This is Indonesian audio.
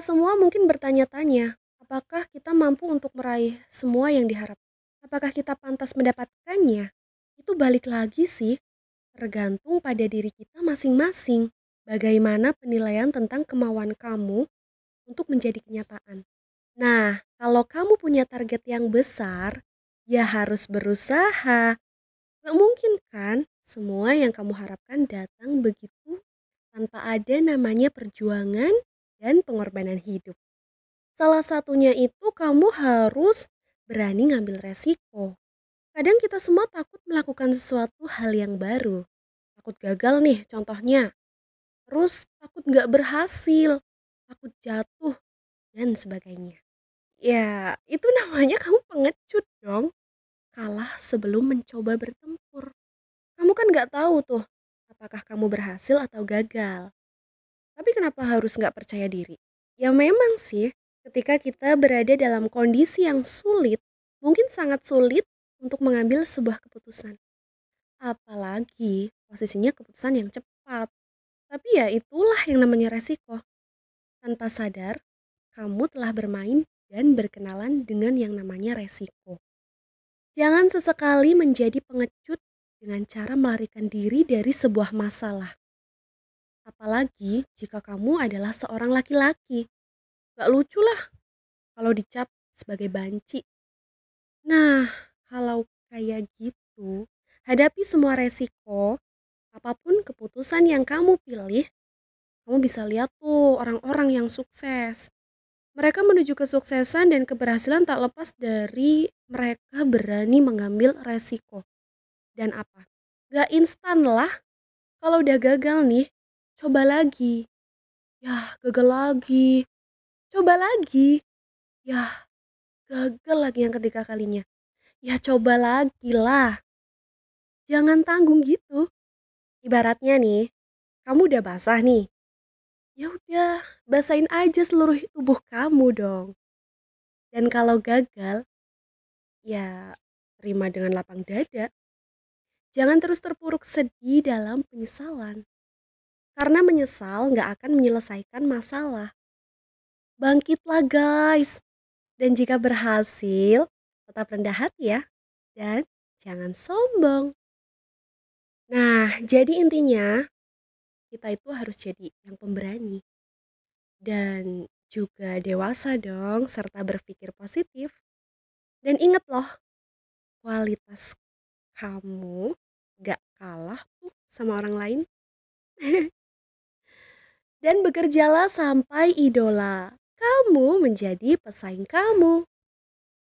semua mungkin bertanya-tanya, apakah kita mampu untuk meraih semua yang diharap? Apakah kita pantas mendapatkannya? Itu balik lagi sih, tergantung pada diri kita masing-masing. Bagaimana penilaian tentang kemauan kamu untuk menjadi kenyataan. Nah, kalau kamu punya target yang besar, ya harus berusaha. Gak mungkin kan semua yang kamu harapkan datang begitu tanpa ada namanya perjuangan dan pengorbanan hidup. Salah satunya itu kamu harus berani ngambil resiko. Kadang kita semua takut melakukan sesuatu hal yang baru. Takut gagal nih contohnya. Terus takut nggak berhasil, takut jatuh, dan sebagainya. Ya, itu namanya kamu pengecut dong. Kalah sebelum mencoba bertempur. Kamu kan nggak tahu tuh, apakah kamu berhasil atau gagal. Tapi kenapa harus nggak percaya diri? Ya memang sih, ketika kita berada dalam kondisi yang sulit, mungkin sangat sulit untuk mengambil sebuah keputusan. Apalagi posisinya keputusan yang cepat. Tapi ya itulah yang namanya resiko. Tanpa sadar, kamu telah bermain dan berkenalan dengan yang namanya resiko. Jangan sesekali menjadi pengecut dengan cara melarikan diri dari sebuah masalah. Apalagi jika kamu adalah seorang laki-laki. Gak lucu lah kalau dicap sebagai banci. Nah, kalau kayak gitu, hadapi semua resiko, apa pun keputusan yang kamu pilih, kamu bisa lihat tuh orang-orang yang sukses. Mereka menuju kesuksesan dan keberhasilan tak lepas dari mereka berani mengambil resiko. Dan apa? Gak instan lah. Kalau udah gagal nih, coba lagi. Ya, gagal lagi. Coba lagi. Ya, gagal lagi yang ketiga kalinya. Ya, coba lagi lah. Jangan tanggung gitu. Ibaratnya nih, kamu udah basah nih ya udah basahin aja seluruh tubuh kamu dong dan kalau gagal ya terima dengan lapang dada jangan terus terpuruk sedih dalam penyesalan karena menyesal nggak akan menyelesaikan masalah. Bangkitlah guys. Dan jika berhasil tetap rendah hati ya. Dan jangan sombong. Nah jadi intinya kita itu harus jadi yang pemberani. Dan juga dewasa dong serta berpikir positif. Dan inget loh, kualitas kamu gak kalah tuh sama orang lain. Dan bekerjalah sampai idola kamu menjadi pesaing kamu.